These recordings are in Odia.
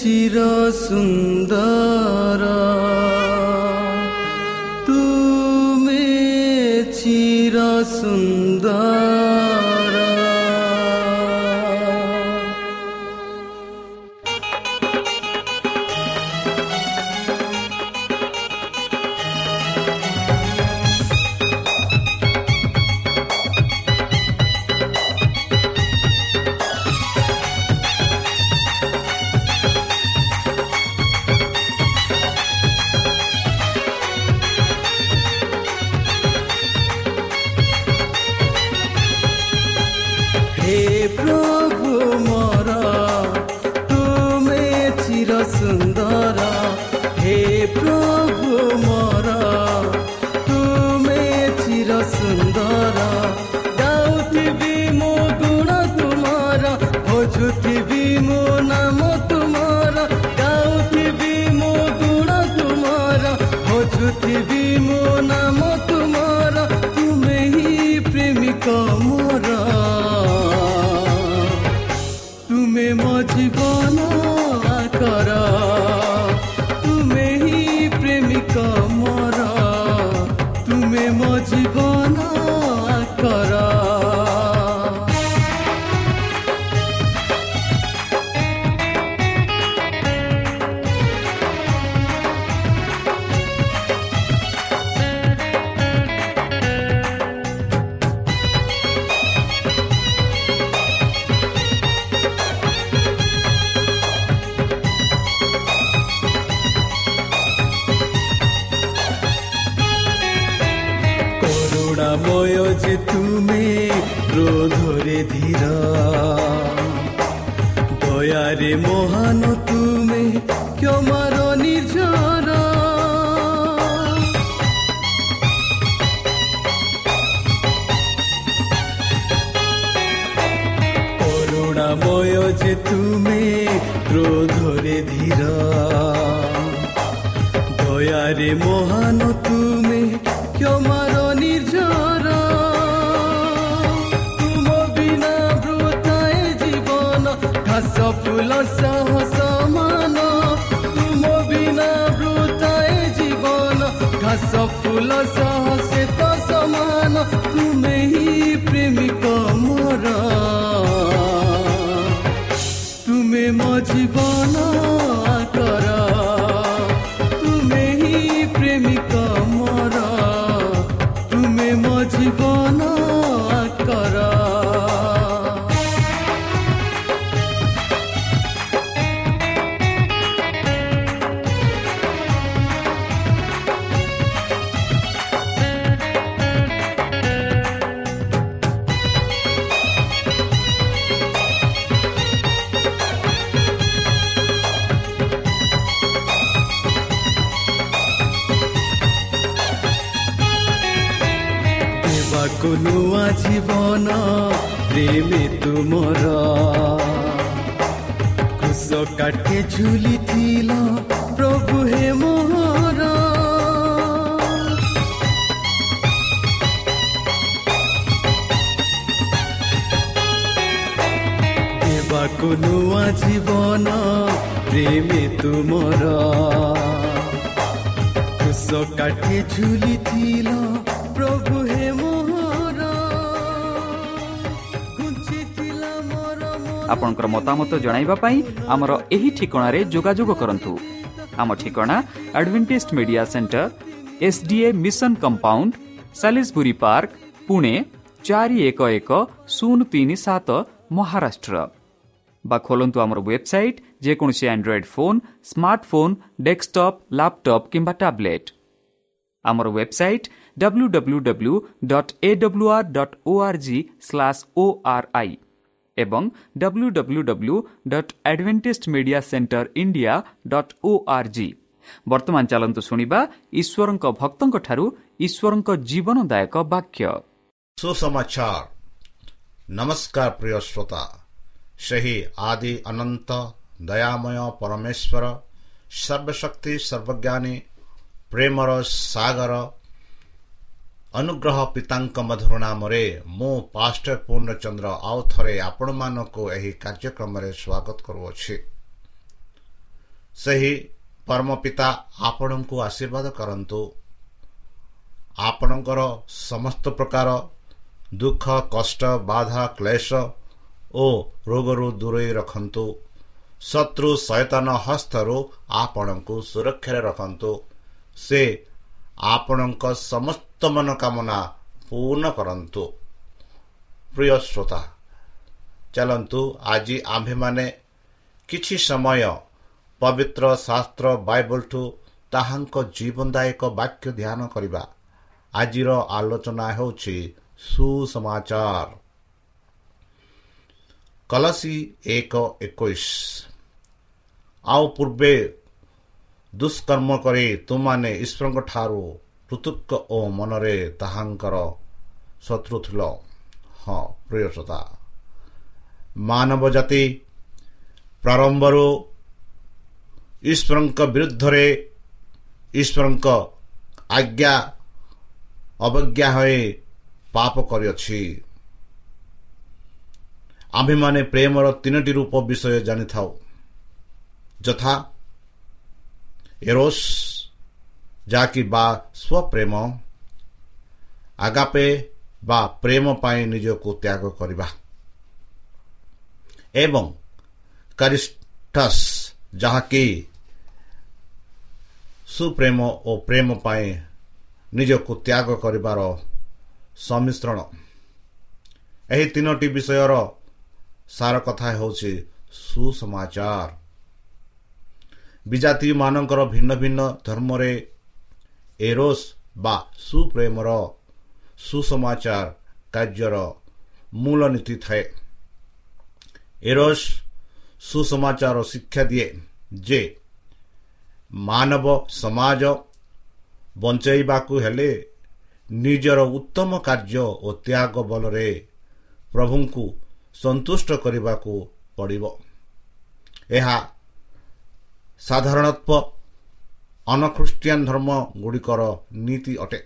चिर করুণাময় যে তুমি ক্রোধরে ধীর। দয়ারে মহান তুমি ক্ষমার নির্ঝর। করুণাময় যে তুমি ক্রোধরে ধীর। দয়ারে মহান ତୁମେ ଦେବାକୁ ନୂଆ ଜୀବନ ପ୍ରେମେ ତୁମର କ୍ରୁଶ କାଠେ ଝୁଲିଥିଲ ପ୍ରଭୁ ହେ ମୋହର ଘୁଞ୍ଚିଥିଲା ମୋର ମନ ଆପଣଙ୍କର ମତାମତ ଜଣାଇବା ପାଇଁ ଆମର ଏହି ଠିକଣାରେ ଯୋଗାଯୋଗ କରନ୍ତୁ ଆମ ଠିକଣା Adventist media centre S D A mission compound Salisbury park Pune ଚାରି ଏକ ଏକ ଶୂନ ତିନି ସାତ ମହାରାଷ୍ଟ୍ର ବା ଖୋଲନ୍ତୁ ଆମର ୱେବସାଇଟ୍ ଯେକୌଣସି Android phone smartphone desktop laptop କିମ୍ବା ଟ୍ୟାବ୍ଲେଟ୍ ଆମର website W W W dot A W R dot O R G slash O R I ଏବଂ W W W dot Adventist media centre India dot O R G ବର୍ତ୍ତମାନ ଚାଲନ୍ତୁ ଶୁଣିବା ଈଶ୍ୱରଙ୍କ ଭକ୍ତଙ୍କଠାରୁ ଈଶ୍ୱରଙ୍କ ଜୀବନଦାୟକ ବାକ୍ୟ ଶ୍ରୋତା ସେହି ଆଦି ଅନନ୍ତ ଦୟାମୟ ପରମେଶ୍ୱର ସର୍ବଶକ୍ତି ସର୍ବଜ୍ଞାନୀ ପ୍ରେମର ସାଗର ଅନୁଗ୍ରହ ପିତାଙ୍କ ମଧୁର ନାମରେ ମୁଁ ପାଷ୍ଟର ପୂର୍ଣ୍ଣଚନ୍ଦ୍ର ଆଉ ଥରେ ଆପଣମାନଙ୍କୁ ଏହି କାର୍ଯ୍ୟକ୍ରମରେ ସ୍ୱାଗତ କରୁଅଛି। ସେହି ପରମ ପିତା ଆପଣଙ୍କୁ ଆଶୀର୍ବାଦ କରନ୍ତୁ। ଆପଣଙ୍କର ସମସ୍ତ ପ୍ରକାର ଦୁଃଖ କଷ୍ଟ ବାଧା କ୍ଲେଶ ଓ ରୋଗରୁ ଦୂରେଇ ରଖନ୍ତୁ। ଶତ୍ରୁ ସୈତନ ହସ୍ତରୁ ଆପଣଙ୍କୁ ସୁରକ୍ଷାରେ ରଖନ୍ତୁ। ସେ ଆପଣଙ୍କ ସମସ୍ତ ମନୋକାମନା ପୂର୍ଣ୍ଣ କରନ୍ତୁ। ପ୍ରିୟ ଶ୍ରୋତା ଚାଲନ୍ତୁ ଆଜି ଆମ୍ଭେମାନେ କିଛି ସମୟ ପବିତ୍ର ଶାସ୍ତ୍ର ବାଇବଲଠୁ ତାହାଙ୍କ ଜୀବନଦାୟକ ବାକ୍ୟ ଧ୍ୟାନ କରିବା। ଆଜିର ଆଲୋଚନା ହେଉଛି ସୁସମାଚାର। କଲସି ଏକ ଏକୋଇଶ ଆଉ ପୂର୍ବେ ଦୁଷ୍କର୍ମ କରି ତୁମାନେ ଈଶ୍ୱରଙ୍କ ଠାରୁ ପୃଥୁକ ଓ ମନରେ ତାହାଙ୍କର ଶତ୍ରୁ ଥିଲ ହଁ ପ୍ରିୟ ଶ୍ରୋତା ମାନବ ଜାତି ପ୍ରାରମ୍ଭରୁ ଈଶ୍ୱରଙ୍କ ବିରୁଦ୍ଧରେ ଈଶ୍ୱରଙ୍କ ଆଜ୍ଞା ଅବଜ୍ଞା ହୋଇ ପାପ କରିଅଛି ଆମ୍ଭେମାନେ ପ୍ରେମର ତିନୋଟି ରୂପ ବିଷୟ ଜାଣିଥାଉ। ଯଥା ଏରୋସ୍ ଯାହାକି ବା ସ୍ୱପ୍ରେମ ଆଗାପେ ବା ପ୍ରେମ ପାଇଁ ନିଜକୁ ତ୍ୟାଗ କରିବା। ଏବଂ କାରିଷ୍ଟସ୍ ଯାହାକି ସୁପ୍ରେମ ଓ ପ୍ରେମ ପାଇଁ ନିଜକୁ ତ୍ୟାଗ କରିବାର ସମ୍ମିଶ୍ରଣ ଏହି ତିନୋଟି ବିଷୟର ସାର କଥା ହେଉଛି ସୁସମାଚାର। ବିଜାତିମାନଙ୍କର ଭିନ୍ନ ଭିନ୍ନ ଧର୍ମରେ ଏରୋସ୍ ବା ସୁପ୍ରେମର ସୁସମାଚାର କାର୍ଯ୍ୟର ମୂଳ ନୀତି ଥାଏ। ଏରୋସ୍ ସୁସମାଚାର ଶିକ୍ଷା ଦିଏ ଯେ ମାନବ ସମାଜ ବଞ୍ଚାଇବାକୁ ହେଲେ ନିଜର ଉତ୍ତମ କାର୍ଯ୍ୟ ଓ ତ୍ୟାଗ ବଳରେ ପ୍ରଭୁଙ୍କୁ ସନ୍ତୁଷ୍ଟ କରିବାକୁ ପଡ଼ିବ। ଏହା ସାଧାରଣତ୍ୱ ଅନଖ୍ରୀଷ୍ଟିଆନ ଧର୍ମ ଗୁଡ଼ିକର ନୀତି ଅଟେ।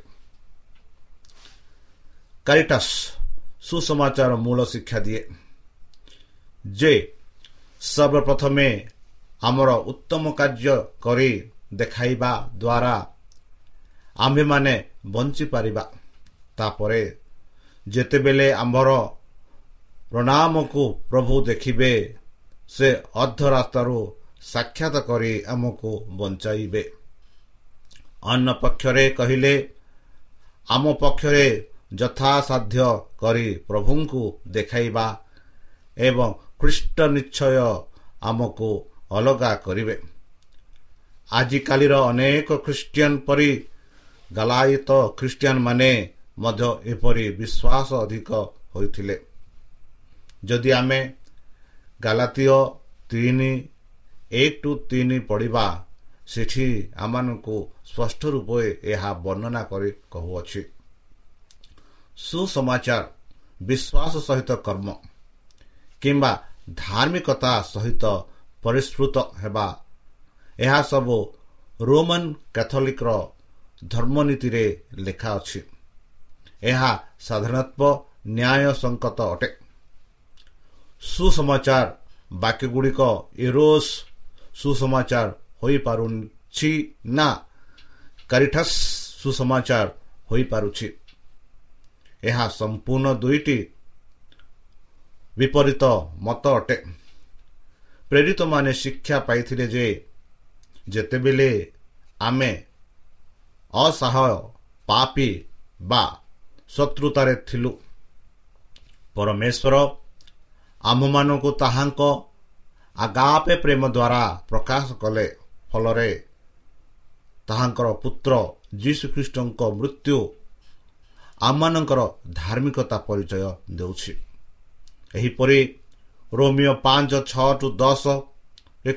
କାରିଟାସ୍ ସୁସମାଚାର ମୂଳ ଶିକ୍ଷା ଦିଏ ଯେ ସର୍ବପ୍ରଥମେ ଆମର ଉତ୍ତମ କାର୍ଯ୍ୟ କରି ଦେଖାଇବା ଦ୍ୱାରା ଆମ୍ଭେମାନେ ବଞ୍ଚିପାରିବା। ତାପରେ ଯେତେବେଳେ ଆମ୍ଭର ପ୍ରଣାମକୁ ପ୍ରଭୁ ଦେଖିବେ ସେ ଅର୍ଦ୍ଧ ରାସ୍ତାରୁ ସାକ୍ଷାତ କରି ଆମକୁ ବଞ୍ଚାଇବେ। ଅନ୍ୟ ପକ୍ଷରେ କହିଲେ ଆମ ପକ୍ଷରେ ଯଥାସାଧ୍ୟ କରି ପ୍ରଭୁଙ୍କୁ ଦେଖାଇବା ଏବଂ ଖ୍ରୀଷ୍ଟ ନିଶ୍ଚୟ ଆମକୁ ଅଲଗା କରିବେ। ଆଜିକାଲିର ଅନେକ ଖ୍ରୀଷ୍ଟିଆନ ପରି ଗାଲାୟିତ ଖ୍ରୀଷ୍ଟିଆନ ମାନେ ମଧ୍ୟ ଏପରି ବିଶ୍ୱାସ ଅଧିକ ହୋଇଥିଲେ। ଯଦି ଆମେ ଗାଲାତୀୟ ତିନି ଏକ ଟୁ ତିନି ପଢ଼ିବା ସେଠି ଆମମାନଙ୍କୁ ସ୍ପଷ୍ଟ ରୂପେ ଏହା ବର୍ଣ୍ଣନା କରି କହୁଅଛି। ସୁସମାଚାର ବିଶ୍ୱାସ ସହିତ କର୍ମ କିମ୍ବା ଧାର୍ମିକତା ସହିତ ପରିସ୍କୃତ ହେବା ଏହା ସବୁ ରୋମାନ କ୍ୟାଥୋଲିକର ଧର୍ମନୀତିରେ ଲେଖା ଅଛି। ଏହା ସାଧାରଣତଃ ନ୍ୟାୟ ସଙ୍କତ ଅଟେ। ସୁସମାଚାର ବାକ୍ୟଗୁଡ଼ିକ ଇରୋସ୍ ସୁସମାଚାର ହୋଇପାରୁଛି ନା? କାରିଠସ୍ ସୁସମାଚାର ହୋଇପାରୁଛି। ଏହା ସମ୍ପୂର୍ଣ୍ଣ ଦୁଇଟି ବିପରୀତ ମତ ଅଟେ। ପ୍ରେରିତମାନେ ଶିକ୍ଷା ପାଇଥିଲେ ଯେ ଯେତେବେଳେ ଆମେ ଅସହାୟ ପାପି ବା ଶତ୍ରୁତାରେ ଥିଲୁ ପରମେଶ୍ୱର ଆମ୍ଭମାନଙ୍କୁ ତାହାଙ୍କ ଆଗାପେ ପ୍ରେମ ଦ୍ୱାରା ପ୍ରକାଶ କଲେ। ଫଳରେ ତାହାଙ୍କର ପୁତ୍ର ଯୀଶୁଖ୍ରୀଷ୍ଟଙ୍କ ମୃତ୍ୟୁ ଆମମାନଙ୍କର ଧାର୍ମିକତା ପରିଚୟ ଦେଉଛି। ଏହିପରି ରୋମିଓ ପାଞ୍ଚ ଛଅ ଟୁ ଦଶ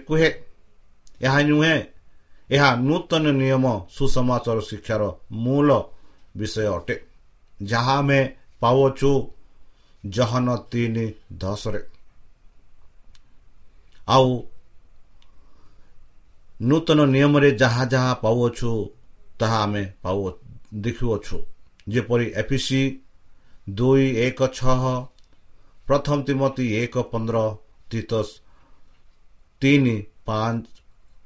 କୁହେ ଏହା ନୁହେଁ ଏହା ନୂତନ ନିୟମ ସୁସମାଚାର ଶିକ୍ଷାର ମୂଳ ବିଷୟ ଅଟେ। ଯାହା ଆମେ ପାଉଛୁ ଜହନ ତିନି ଦଶରେ ଆଉ ନୂତନ ନିୟମରେ ଯାହା ଯାହା ପାଉଅଛୁ ତାହା ଆମେ ପାଉ ଦେଖୁଅଛୁ। ଯେପରି ଏଫିସି ଦୁଇ ଏକ ଛଅ ପ୍ରଥମ ତିମତି ଏକ ପନ୍ଦର ତିତସ ତିନି ପାଞ୍ଚ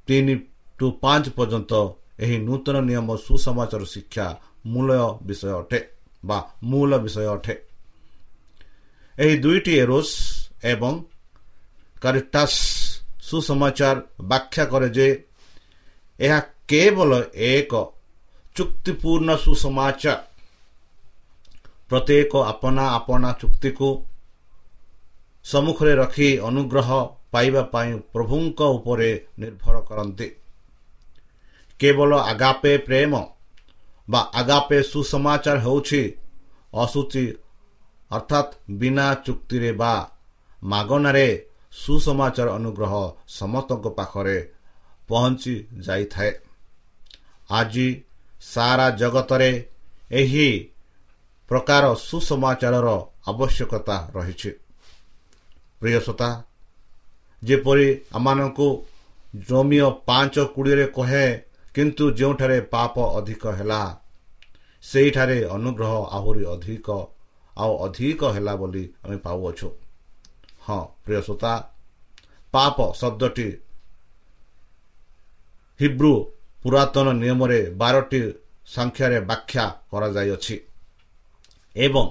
ତିନି ଟୁ ପାଞ୍ଚ ପର୍ଯ୍ୟନ୍ତ ଏହି ନୂତନ ନିୟମ ସୁସମାଚାର ଶିକ୍ଷା ମୂଳ ବିଷୟ ଅଟେ ବା ମୂଳ ବିଷୟ ଅଟେ। ଏହି ଦୁଇଟି ଏରୋସ୍ ଏବଂ କାରିଟାସ୍ ସୁସମାଚାର ବ୍ୟାଖ୍ୟା କରେ ଯେ ଏହା କେବଳ ଏକ ଚୁକ୍ତିପୂର୍ଣ୍ଣ ସୁସମାଚାର ପ୍ରତ୍ୟେକ ଆପଣା ଆପଣା ଚୁକ୍ତିକୁ ସମ୍ମୁଖରେ ରଖି ଅନୁଗ୍ରହ ପାଇବା ପାଇଁ ପ୍ରଭୁଙ୍କ ଉପରେ ନିର୍ଭର କରନ୍ତି କେବଳ ଆଗାପେ ପ୍ରେମ ବା ଆଗାପେ ସୁସମାଚାର ହେଉଛି ଅସୁଚି ଅର୍ଥାତ୍ ବିନା ଚୁକ୍ତିରେ ବା ମାଗଣାରେ ସୁସମାଚାର ଅନୁଗ୍ରହ ସମସ୍ତଙ୍କ ପାଖରେ ପହଞ୍ଚି ଯାଇଥାଏ ଆଜି ସାରା ଜଗତରେ ଏହି ପ୍ରକାର ସୁସମାଚାରର ଆବଶ୍ୟକତା ରହିଛି ପ୍ରିୟସତା ଯେପରି ଆମମାନଙ୍କୁ ଜମିଓ ପାଞ୍ଚ କୋଡ଼ିଏରେ କହେ କିନ୍ତୁ ଯେଉଁଠାରେ ପାପ ଅଧିକ ହେଲା ସେହିଠାରେ ଅନୁଗ୍ରହ ଆହୁରି ଅଧିକ ଆଉ ଅଧିକ ହେଲା ବୋଲି ଆମେ ପାଉଅଛୁ। ହଁ ପ୍ରିୟସତା ପାପ ଶବ୍ଦଟି ହିବ୍ରୁ ପୁରାତନ ନିୟମରେ ବାରଟି ସଂଖ୍ୟାରେ ବ୍ୟାଖ୍ୟା କରାଯାଇଅଛି ଏବଂ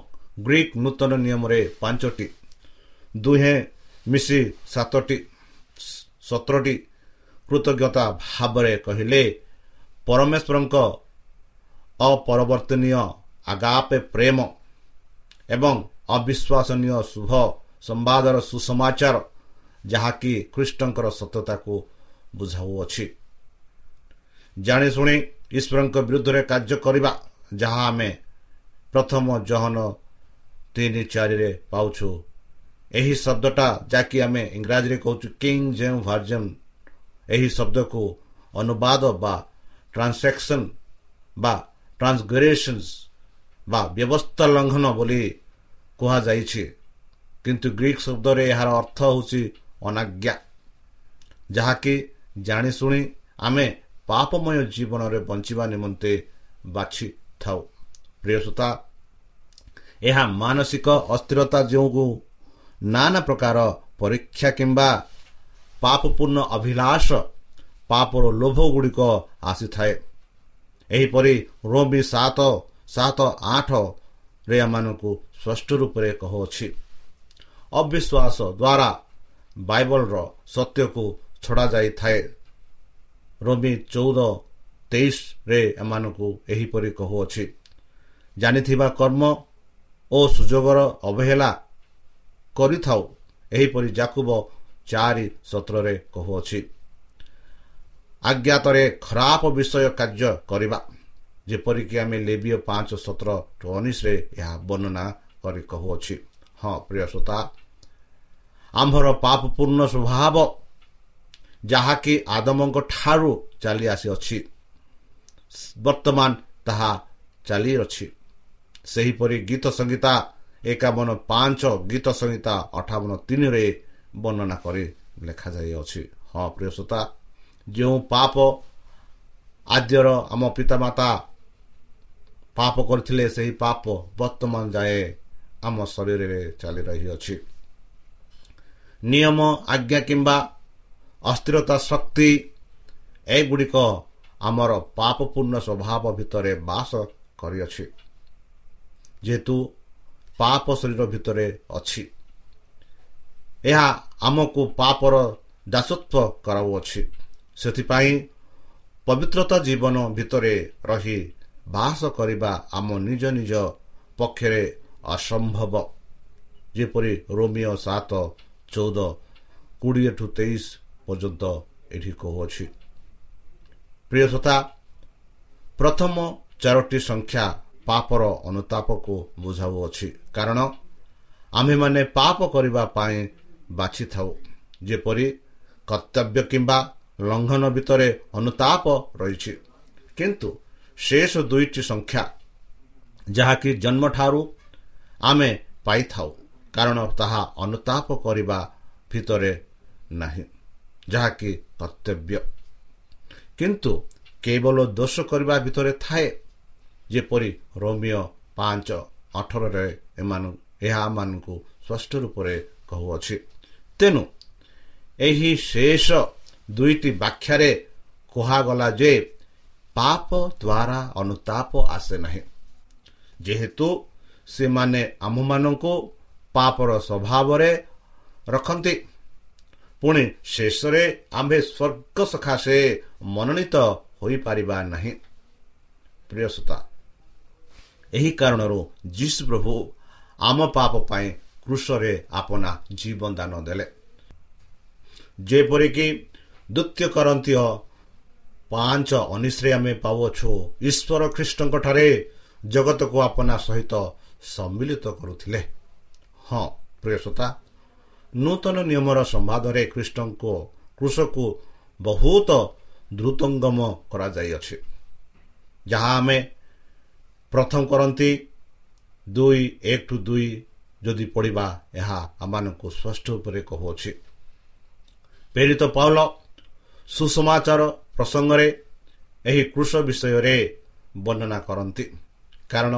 ଗ୍ରୀକ୍ ନୂତନ ନିୟମରେ ପାଞ୍ଚଟି ଦୁହେଁ ମିଶି ସାତଟି ସତରଟି କୃତଜ୍ଞତା ଭାବରେ କହିଲେ ପରମେଶ୍ୱରଙ୍କ ଅପରବର୍ତ୍ତନୀୟ ଆଗାପେ ପ୍ରେମ ଏବଂ ଅବିଶ୍ୱାସନୀୟ ଶୁଭ ସମ୍ବାଦର ସୁସମାଚାର ଯାହାକି ଖ୍ରୀଷ୍ଟଙ୍କର ସତ୍ୟତାକୁ ବୁଝାଉଅଛି। ଜାଣିଶୁଣି ଈଶ୍ୱରଙ୍କ ବିରୁଦ୍ଧରେ କାର୍ଯ୍ୟ କରିବା ଯାହା ଆମେ ପ୍ରଥମ ଜହନ ତିନି ଚାରିରେ ପାଉଛୁ। ଏହି ଶବ୍ଦଟା ଯାହାକି ଆମେ ଇଂରାଜୀରେ କହୁଛୁ କିଙ୍ଗ ଯେଉଁ ଭାର୍ଜନ ଏହି ଶବ୍ଦକୁ ଅନୁବାଦ ବା ଟ୍ରାନ୍ସାକ୍ସନ୍ ବା ଟ୍ରାନ୍ସଗ୍ରେସନ୍ସ ବା ବ୍ୟବସ୍ଥା ଲଙ୍ଘନ ବୋଲି କୁହାଯାଇଛି। କିନ୍ତୁ ଗ୍ରୀକ୍ ଶବ୍ଦରେ ଏହାର ଅର୍ଥ ହେଉଛି ଅନାଜ୍ଞା। ଯାହାକି ଜାଣିଶୁଣି ଆମେ ପାପମୟ ଜୀବନରେ ବଞ୍ଚିବା ନିମନ୍ତେ ବାଛିଥାଉ। ପ୍ରିୟସୂତା ଏହା ମାନସିକ ଅସ୍ଥିରତା ଯୋଗୁଁ ନାନା ପ୍ରକାର ପରୀକ୍ଷା କିମ୍ବା ପାପପୂର୍ଣ୍ଣ ଅଭିଳାଷ ପାପର ଲୋଭ ଗୁଡ଼ିକ ଆସିଥାଏ। ଏହିପରି ରୋବି ସାତ ସାତ ଆଠରେ ଏମାନଙ୍କୁ ସ୍ପଷ୍ଟ ରୂପରେ କହୁଅଛି। ଅବିଶ୍ୱାସ ଦ୍ୱାରା ବାଇବଲର ସତ୍ୟକୁ ଛଡ଼ାଯାଇଥାଏ। ରୋମି ଚଉଦ ତେଇଶରେ ଏମାନଙ୍କୁ ଏହିପରି କହୁଅଛି ଜାଣିଥିବା କର୍ମ ଓ ସୁଯୋଗର ଅବହେଳା କରିଥାଉ ଏହିପରି ଜାକୁବ ଚାରି ସତ୍ରରେ କହୁଅଛି। ଆଜ୍ଞାତରେ ଖରାପ ବିଷୟ କାର୍ଯ୍ୟ କରିବା ଯେପରିକି ଆମେ ଲେବିୟ ପାଞ୍ଚ ସତର ଉଣେଇଶରେ ଏହା ବର୍ଣ୍ଣନା କରି କହୁଅଛି। ହଁ ପ୍ରିୟ ଶ୍ରୋତା ଆମ୍ଭର ପାପପୂର୍ଣ୍ଣ ସ୍ୱଭାବ ଯାହାକି ଆଦମଙ୍କ ଠାରୁ ଚାଲି ଆସିଅଛି ବର୍ତ୍ତମାନ ତାହା ଚାଲିଅଛି। ସେହିପରି ଗୀତ ସଂହିତା ଏକାବନ ପାଞ୍ଚ ଗୀତ ସଂହିତା ଅଠାବନ ତିନିରେ ବର୍ଣ୍ଣନା କରି ଲେଖାଯାଇଅଛି। ହଁ ପ୍ରିୟସତା ଯେଉଁ ପାପ ଆଦ୍ୟର ଆମ ପିତାମାତା ପାପ କରିଥିଲେ ସେହି ପାପ ବର୍ତ୍ତମାନ ଯାଏ ଆମ ଶରୀରରେ ଚାଲି ରହିଅଛି। ନିୟମ ଆଜ୍ଞା କିମ୍ବା ଅସ୍ଥିରତା ଶକ୍ତି ଏଗୁଡ଼ିକ ଆମର ପାପପୂର୍ଣ୍ଣ ସ୍ୱଭାବ ଭିତରେ ବାସ କରିଅଛି। ଯେହେତୁ ପାପ ଶରୀର ଭିତରେ ଅଛି। ଏହା ଆମକୁ ପାପର ଦାସତ୍ୱ କରାଉଅଛି। ସେଥିପାଇଁ ପବିତ୍ରତା ଜୀବନ ଭିତରେ ରହି ବାସ କରିବା ଆମ ନିଜ ନିଜ ପକ୍ଷରେ ଅସମ୍ଭବ। ଯେପରି ରୋମିଓ ସାତ ଚଉଦ କୋଡ଼ିଏ ଠୁ ତେଇଶ ପର୍ଯ୍ୟନ୍ତ ଏଠି କହୁଅଛି। ପ୍ରିୟସତା ପ୍ରଥମ ଚାରୋଟି ସଂଖ୍ୟା ପାପର ଅନୁତାପକୁ ବୁଝାଉଅଛି। କାରଣ ଆମ୍ଭେମାନେ ପାପ କରିବା ପାଇଁ ବାଛିଥାଉ। ଯେପରି କର୍ତ୍ତବ୍ୟ କିମ୍ବା ଲଙ୍ଘନ ଭିତରେ ଅନୁତାପ ରହିଛି। କିନ୍ତୁ ଶେଷ ଦୁଇଟି ସଂଖ୍ୟା ଯାହାକି ଜନ୍ମଠାରୁ ଆମେ ପାଇଥାଉ କାରଣ ତାହା ଅନୁତାପ କରିବା ଭିତରେ ନାହିଁ ଯାହାକି କର୍ତ୍ତବ୍ୟ। କିନ୍ତୁ କେବଳ ଦୋଷ କରିବା ଭିତରେ ଥାଏ ଯେପରି ରୋମିଓ ପାଞ୍ଚ ଅଠରରେ ଏମାନ ଏହା ଆମମାନଙ୍କୁ ସ୍ପଷ୍ଟ ରୂପରେ କହୁଅଛି। ତେଣୁ ଏହି ଶେଷ ଦୁଇଟି ବ୍ୟାଖ୍ୟାରେ କୁହାଗଲା ଯେ ପାପ ଦ୍ୱାରା ଅନୁତାପ ଆସେ ନାହିଁ। ଯେହେତୁ ସେମାନେ ଆମମାନଙ୍କୁ ପାପର ସ୍ୱଭାବରେ ରଖନ୍ତି। ପୁଣି ଶେଷରେ ଆମ୍ଭେ ସ୍ୱର୍ଗ ସକାଶେ ମନୋନୀତ ହୋଇପାରିବା ନାହିଁ। ପ୍ରିୟସତା ଏହି କାରଣରୁ ଯୀଶୁ ପ୍ରଭୁ ଆମ ପାପ ପାଇଁ କୃଷରେ ଆପନା ଜୀବନ ଦାନ ଦେଲେ। ଯେପରିକି ଦ୍ୱିତୀୟ କରନ୍ତି ପାଞ୍ଚ ଅନିଶ୍ରେ ଆମେ ପାଉଅଛୁ। ଈଶ୍ୱର ଖ୍ରୀଷ୍ଟଙ୍କଠାରେ ଜଗତକୁ ଆପନା ସହିତ ସମ୍ମିଳିତ କରୁଥିଲେ। ହଁ ପ୍ରିୟସତା ନୂତନ ନିୟମର ସମ୍ବାଦରେ ଖ୍ରୀଷ୍ଟଙ୍କ କୃଷକୁ ବହୁତ ଦ୍ରୁତଙ୍ଗମ କରାଯାଇଅଛି। ଯାହା ଆମେ ପ୍ରଥମ କରନ୍ତି ଦୁଇ ଏକ ଟୁ ଦୁଇ ଯଦି ପଢ଼ିବା ଏହା ଆମମାନଙ୍କୁ ସ୍ପଷ୍ଟ ଉପରେ କହୁଅଛି। ପ୍ରେରିତ ପାଉଲ ସୁସମାଚାର ପ୍ରସଙ୍ଗରେ ଏହି କୃଷ ବିଷୟରେ ବର୍ଣ୍ଣନା କରନ୍ତି। କାରଣ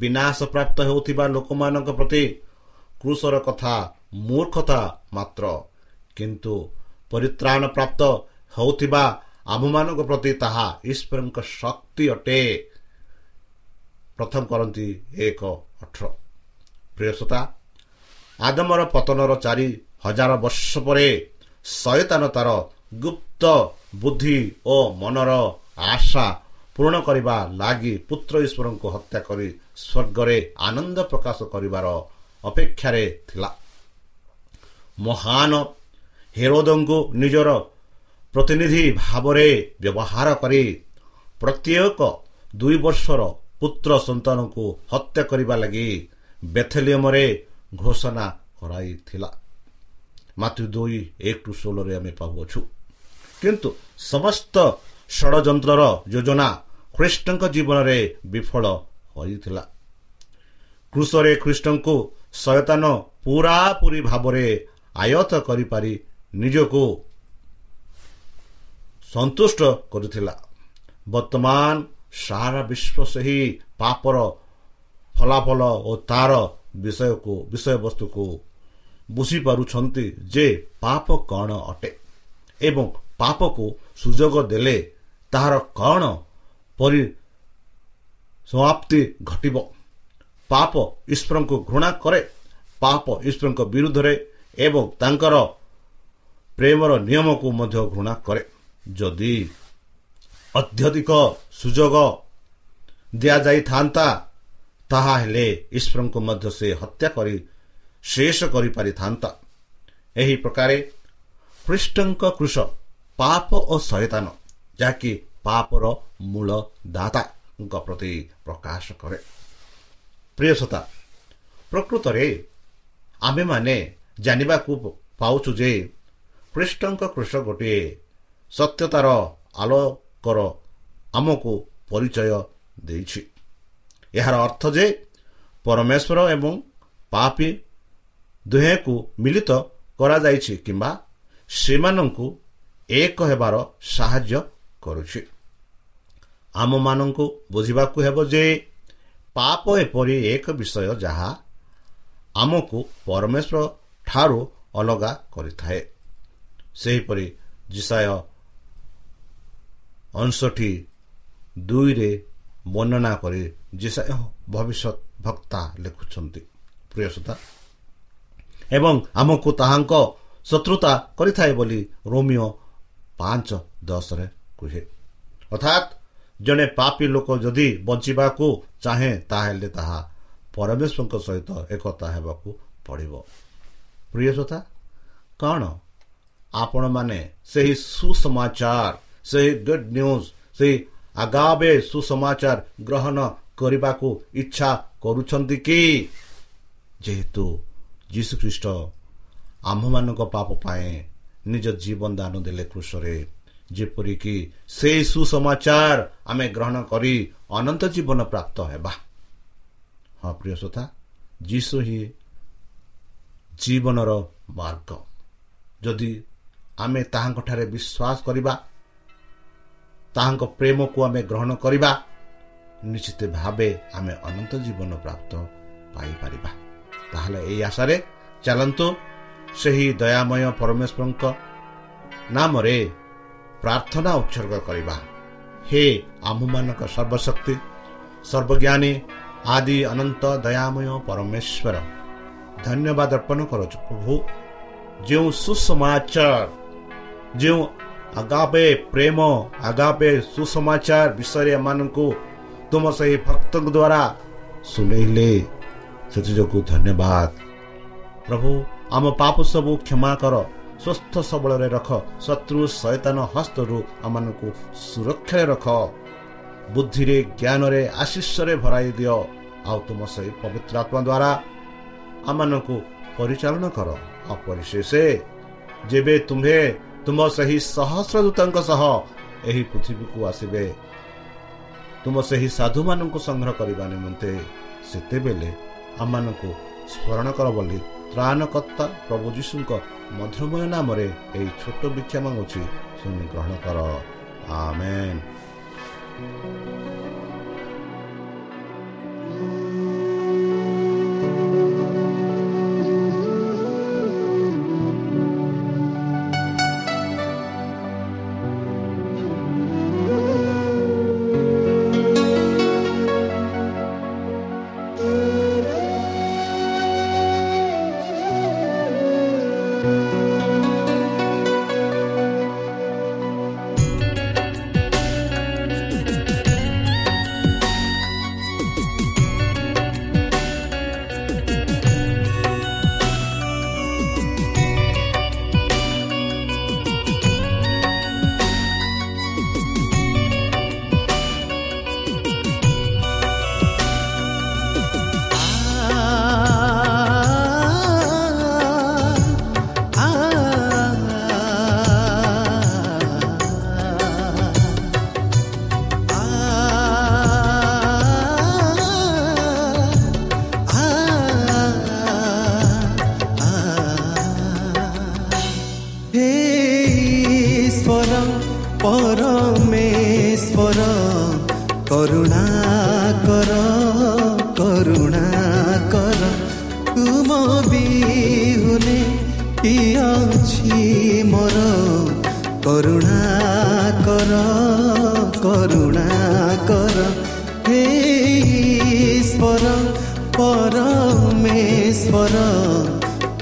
ବିନାଶ ପ୍ରାପ୍ତ ହେଉଥିବା ଲୋକମାନଙ୍କ ପ୍ରତି କୃଷର କଥା ମୂର୍ଖତା ମାତ୍ର। କିନ୍ତୁ ପରିତ୍ରାଣ ପ୍ରାପ୍ତ ହେଉଥିବା ଆମ୍ଭମାନଙ୍କ ପ୍ରତି ତାହା ଈଶ୍ୱରଙ୍କ ଶକ୍ତି ଅଟେ। ପ୍ରଥମ କରନ୍ତି ଏକ ଅଠର। ପ୍ରିୟସତା ଆଦମର ପତନର ଚାରି ହଜାର ବର୍ଷ ପରେ ଶୟତାନ ତାର ଗୁପ୍ତ ବୁଦ୍ଧି ଓ ମନର ଆଶା ପୂରଣ କରିବା ଲାଗି ପୁତ୍ର ଈଶ୍ୱରଙ୍କୁ ହତ୍ୟା କରି ସ୍ୱର୍ଗରେ ଆନନ୍ଦ ପ୍ରକାଶ କରିବାର ଅପେକ୍ଷାରେ ଥିଲା। ମହାନ ହେରୋଦଙ୍କୁ ନିଜର ପ୍ରତିନିଧି ଭାବରେ ବ୍ୟବହାର କରି ପ୍ରତ୍ୟେକ ଦୁଇ ବର୍ଷର ପୁତ୍ର ସନ୍ତାନଙ୍କୁ ହତ୍ୟା କରିବା ଲାଗି ବେଥେଲିୟମରେ ଘୋଷଣା କରାଇଥିଲା। ମାତୃ ଦୁଇ ଏକ ଟୁ ଷୋହଳରେ ଆମେ ପାଉଅଛୁ। କିନ୍ତୁ ସମସ୍ତ ଷଡ଼ଯନ୍ତ୍ରର ଯୋଜନା ଖ୍ରୀଷ୍ଟଙ୍କ ଜୀବନରେ ବିଫଳ ହୋଇଥିଲା। କୃଷରେ ଖ୍ରୀଷ୍ଟଙ୍କୁ ସୟତାନ ପୁରାପୁରି ଭାବରେ ଆୟତ କରିପାରି ନିଜକୁ ସନ୍ତୁଷ୍ଟ କରୁଥିଲା। ବର୍ତ୍ତମାନ ସାରା ବିଶ୍ୱ ସେହି ପାପର ଫଳାଫଳ ଓ ତାର ବିଷୟକୁ ବିଷୟବସ୍ତୁକୁ ବୁଝିପାରୁଛନ୍ତି ଯେ ପାପ କ'ଣ ଅଟେ ଏବଂ ପାପକୁ ସୁଯୋଗ ଦେଲେ ତାହାର କ'ଣ ପରି ସମାପ୍ତି ଘଟିବ? ପାପ ଈଶ୍ୱରଙ୍କୁ ଘୃଣା କରେ ପାପ ଈଶ୍ୱରଙ୍କ ବିରୁଦ୍ଧରେ ଏବଂ ତାଙ୍କର ପ୍ରେମର ନିୟମକୁ ମଧ୍ୟ ଘୃଣା କରେ। ଯଦି ଅତ୍ୟଧିକ ସୁଯୋଗ ଦିଆଯାଇଥାନ୍ତା ତାହା ହେଲେ ଈଶ୍ୱରଙ୍କୁ ମଧ୍ୟ ସେ ହତ୍ୟା କରି ଶେଷ କରିପାରିଥାନ୍ତା। ଏହି ପ୍ରକାରେ ଖ୍ରୀଷ୍ଟଙ୍କ କୃଷ ପାପ ଓ ସଚେତନ ଯାହାକି ପାପର ମୂଳ ଦାତାଙ୍କ ପ୍ରତି ପ୍ରକାଶ କରେ। ପ୍ରିୟସତା ପ୍ରକୃତରେ ଆମେମାନେ ଜାଣିବାକୁ ପାଉଛୁ ଯେ ଖ୍ରୀଷ୍ଟଙ୍କ କୃଷ ଗୋଟିଏ ସତ୍ୟତାର ଆଲୋକର ଆମକୁ ପରିଚୟ ଦେଇଛି। ଏହାର ଅର୍ଥ ଯେ ପରମେଶ୍ୱର ଏବଂ ପାପି ଦୁହେଁକୁ ମିଳିତ କରାଯାଇଛି କିମ୍ବା ସେମାନଙ୍କୁ ଏକ ହେବାର ସାହାଯ୍ୟ କରୁଛି। ଆମମାନଙ୍କୁ ବୁଝିବାକୁ ହେବ ଯେ ପାପ ଏପରି ଏକ ବିଷୟ ଯାହା ଆମକୁ ପରମେଶ୍ୱର ଠାରୁ ଅଲଗା କରିଥାଏ। ସେହିପରି ଜିସାୟ ଅଂଶଟି ଦୁଇରେ ବର୍ଣ୍ଣନା କରି ଜିସାୟ ଭବିଷ୍ୟତ ଭକ୍ତା ଲେଖୁଛନ୍ତି। ପ୍ରିୟସତା ଏବଂ ଆମକୁ ତାହାଙ୍କ ଶତ୍ରୁତା କରିଥାଏ ବୋଲି ରୋମିଓ ପାଞ୍ଚ ଦଶରେ କୁହେ ଅର୍ଥାତ୍ ଜଣେ ପାପୀ ଲୋକ ଯଦି ବଞ୍ଚିବାକୁ ଚାହେଁ ତାହେଲେ ତାହା ପରମେଶ୍ୱରଙ୍କ ସହିତ ଏକତା ହେବାକୁ ପଡ଼ିବ। ପ୍ରିୟସତା କ'ଣ ଆପଣମାନେ ସେହି ସୁସମାଚାର ସେହି ଗୁଡ୍ ନ୍ୟୁଜ୍ ସେହି ଆଗାବେ ସୁସମାଚାର ଗ୍ରହଣ କରିବାକୁ ଇଚ୍ଛା କରୁଛନ୍ତି କି? ଯେହେତୁ ଯୀଶୁଖ୍ରୀଷ୍ଟ ଆମ୍ଭମାନଙ୍କ ପାପ ପାଇଁ ନିଜ ଜୀବନ ଦାନ ଦେଲେ କୃଷରେ। ଯେପରିକି ସେହି ସୁସମାଚାର ଆମେ ଗ୍ରହଣ କରି ଅନନ୍ତ ଜୀବନ ପ୍ରାପ୍ତ ହେବା। ହଁ ପ୍ରିୟ ସୋତା ଯୀଶୁ ହିଁ ଜୀବନର ମାର୍ଗ। ଯଦି ଆମେ ତାହାଙ୍କଠାରେ ବିଶ୍ୱାସ କରିବା ତାହାଙ୍କ ପ୍ରେମକୁ ଆମେ ଗ୍ରହଣ କରିବା ନିଶ୍ଚିତ ଭାବେ ଆମେ ଅନନ୍ତ ଜୀବନ ପ୍ରାପ୍ତ ପାଇପାରିବା। ତାହେଲେ ଏହି ଆଶାରେ ଚାଲନ୍ତୁ ସେହି ଦୟାମୟ ପରମେଶ୍ୱରଙ୍କ ନାମରେ ପ୍ରାର୍ଥନା ଉତ୍ସର୍ଗ କରିବା। ହେ ଆମ୍ଭମାନଙ୍କ ସର୍ବଶକ୍ତି ସର୍ବଜ୍ଞାନୀ ଆଦି ଅନନ୍ତ ଦୟାମୟ ପରମେଶ୍ୱର ଧନ୍ୟବାଦ ଅର୍ପଣ କରୁଛୁ ପ୍ରଭୁ। ଯେଉଁ ସୁସମାଚାର ଯେଉଁ ଆଗାପେ ପ୍ରେମ ଆଗାପେ ସୁସମାଚାର ବିଷୟରେ ଏମାନଙ୍କୁ ତୁମ ସେହି ଭକ୍ତଙ୍କ ଦ୍ୱାରା ଶୁଣେଇଲେ ସେଥିଯୋଗୁଁ ଧନ୍ୟବାଦ। ପ୍ରଭୁ ଆମ ପାପ ସବୁ କ୍ଷମା କର। ସୁସ୍ଥ ସବଳରେ ରଖ। ଶତ୍ରୁ ସୈତାନ ହସ୍ତରୁ ଆମମାନଙ୍କୁ ସୁରକ୍ଷାରେ ରଖ। ବୁଦ୍ଧିରେ ଜ୍ଞାନରେ ଆଶିଷରେ ଭରାଇ ଦିଅ। ଆଉ ତୁମ ସେହି ପବିତ୍ର ଆତ୍ମା ଦ୍ୱାରା ଆମମାନଙ୍କୁ ପରିଚାଳନା କର। ଅପରିଶେଷ ଯେବେ ତୁମ୍ଭେ ତୁମ ସେହି ସହସ୍ର ଦୂତଙ୍କ ସହ ଏହି ପୃଥିବୀକୁ ଆସିବେ ତୁମ ସେହି ସାଧୁମାନଙ୍କୁ ସଂଗ୍ରହ କରିବା ନିମନ୍ତେ ସେତେବେଳେ ଆମମାନଙ୍କୁ ସ୍ମରଣ କର ବୋଲି ତ୍ରାଣକର୍ତ୍ତା ପ୍ରଭୁ ଯୀଶୁଙ୍କ ମଧୁରମୟ ନାମରେ ଏହି ଛୋଟ ବିକ୍ଷା ମାଗୁଛି। ଶୁଣି ଗ୍ରହଣ କର। ଆମେନ୍।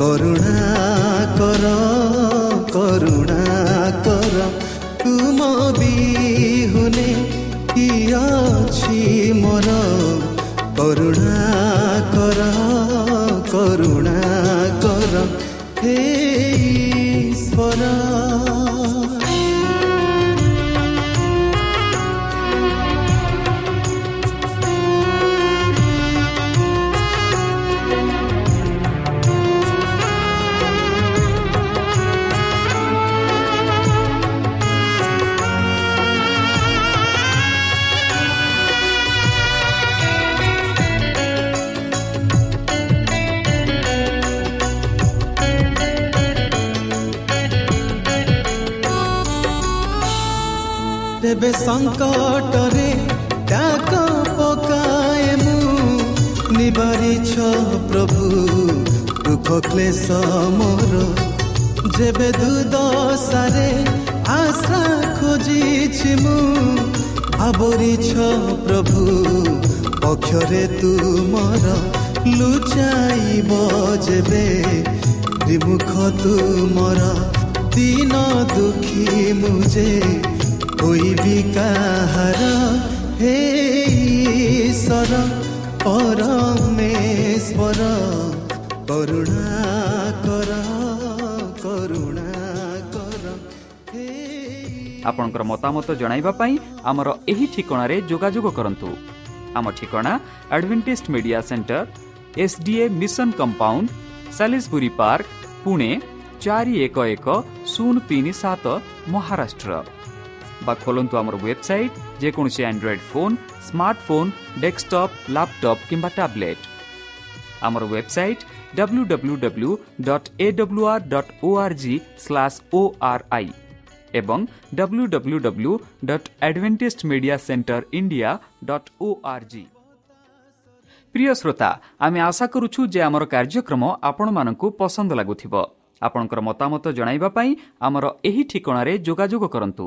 ବରୁଣା କର କରୁଣା କର। ତୁମ ବିହୁନେ ପ୍ରିୟ ଅଛି ମୋର? କରୁଣା ଯେବେ ସଙ୍କଟରେ ଡାକ ପକାଏ ମୁଁ ନିବାରିଛ ପ୍ରଭୁ ଦୁଃଖ କ୍ଲେଶ ମୋର ଯେବେ ଦୁଦଶାରେ ଆଶା ଖୋଜିଛି ମୁଁ ଆବରିଛ ପ୍ରଭୁ ପକ୍ଷରେ ତୁମର ଲୁଚାଇବ ଯେବେ ବିମୁଖ ତୁମର ଦିନ ଦୁଃଖୀ ମୁଁ ଯେ ହୋଇବି କାହାର ହେ ଈଶ୍ୱର ପରମେଶ୍ୱର କରୁଣା କର କରୁଣା କର ହେ ଆପଣଙ୍କର ମତାମତ ଜଣାଇବା ପାଇଁ ଆମର ଏହି ଠିକଣାରେ ଯୋଗାଯୋଗ କରନ୍ତୁ ଆମ ଠିକଣା Adventist media centre S D A mission compound Salisbury park Pune ଚାରି ଏକ ଏକ ଶୂନ ତିନି ସାତ ମହାରାଷ୍ଟ୍ର বা ଖୋଲନ୍ତୁ ଆମର ୱେବସାଇଟ୍ ଯେକୌଣସି Android phone smartphone desktop laptop କିମ୍ବା ଟ୍ୟାବ୍ଲେଟ୍ ଆମର website W W W dot A W R dot O R G slash O R I ଏବଂ W W W dot Adventist media centre India dot O R G ପ୍ରିୟ ଶ୍ରୋତା ଆମେ ଆଶା କରୁଛୁ ଯେ ଆମର କାର୍ଯ୍ୟକ୍ରମ ଆପଣମାନଙ୍କୁ ପସନ୍ଦ ଲାଗୁଥିବ। ଆପଣଙ୍କର ମତାମତ ଜଣାଇବା ପାଇଁ ଆମର ଏହି ଠିକଣାରେ ଯୋଗାଯୋଗ କରନ୍ତୁ।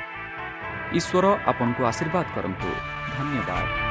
ଈଶ୍ୱର ଆପଣଙ୍କୁ ଆଶୀର୍ବାଦ କରନ୍ତୁ ଧନ୍ୟବାଦ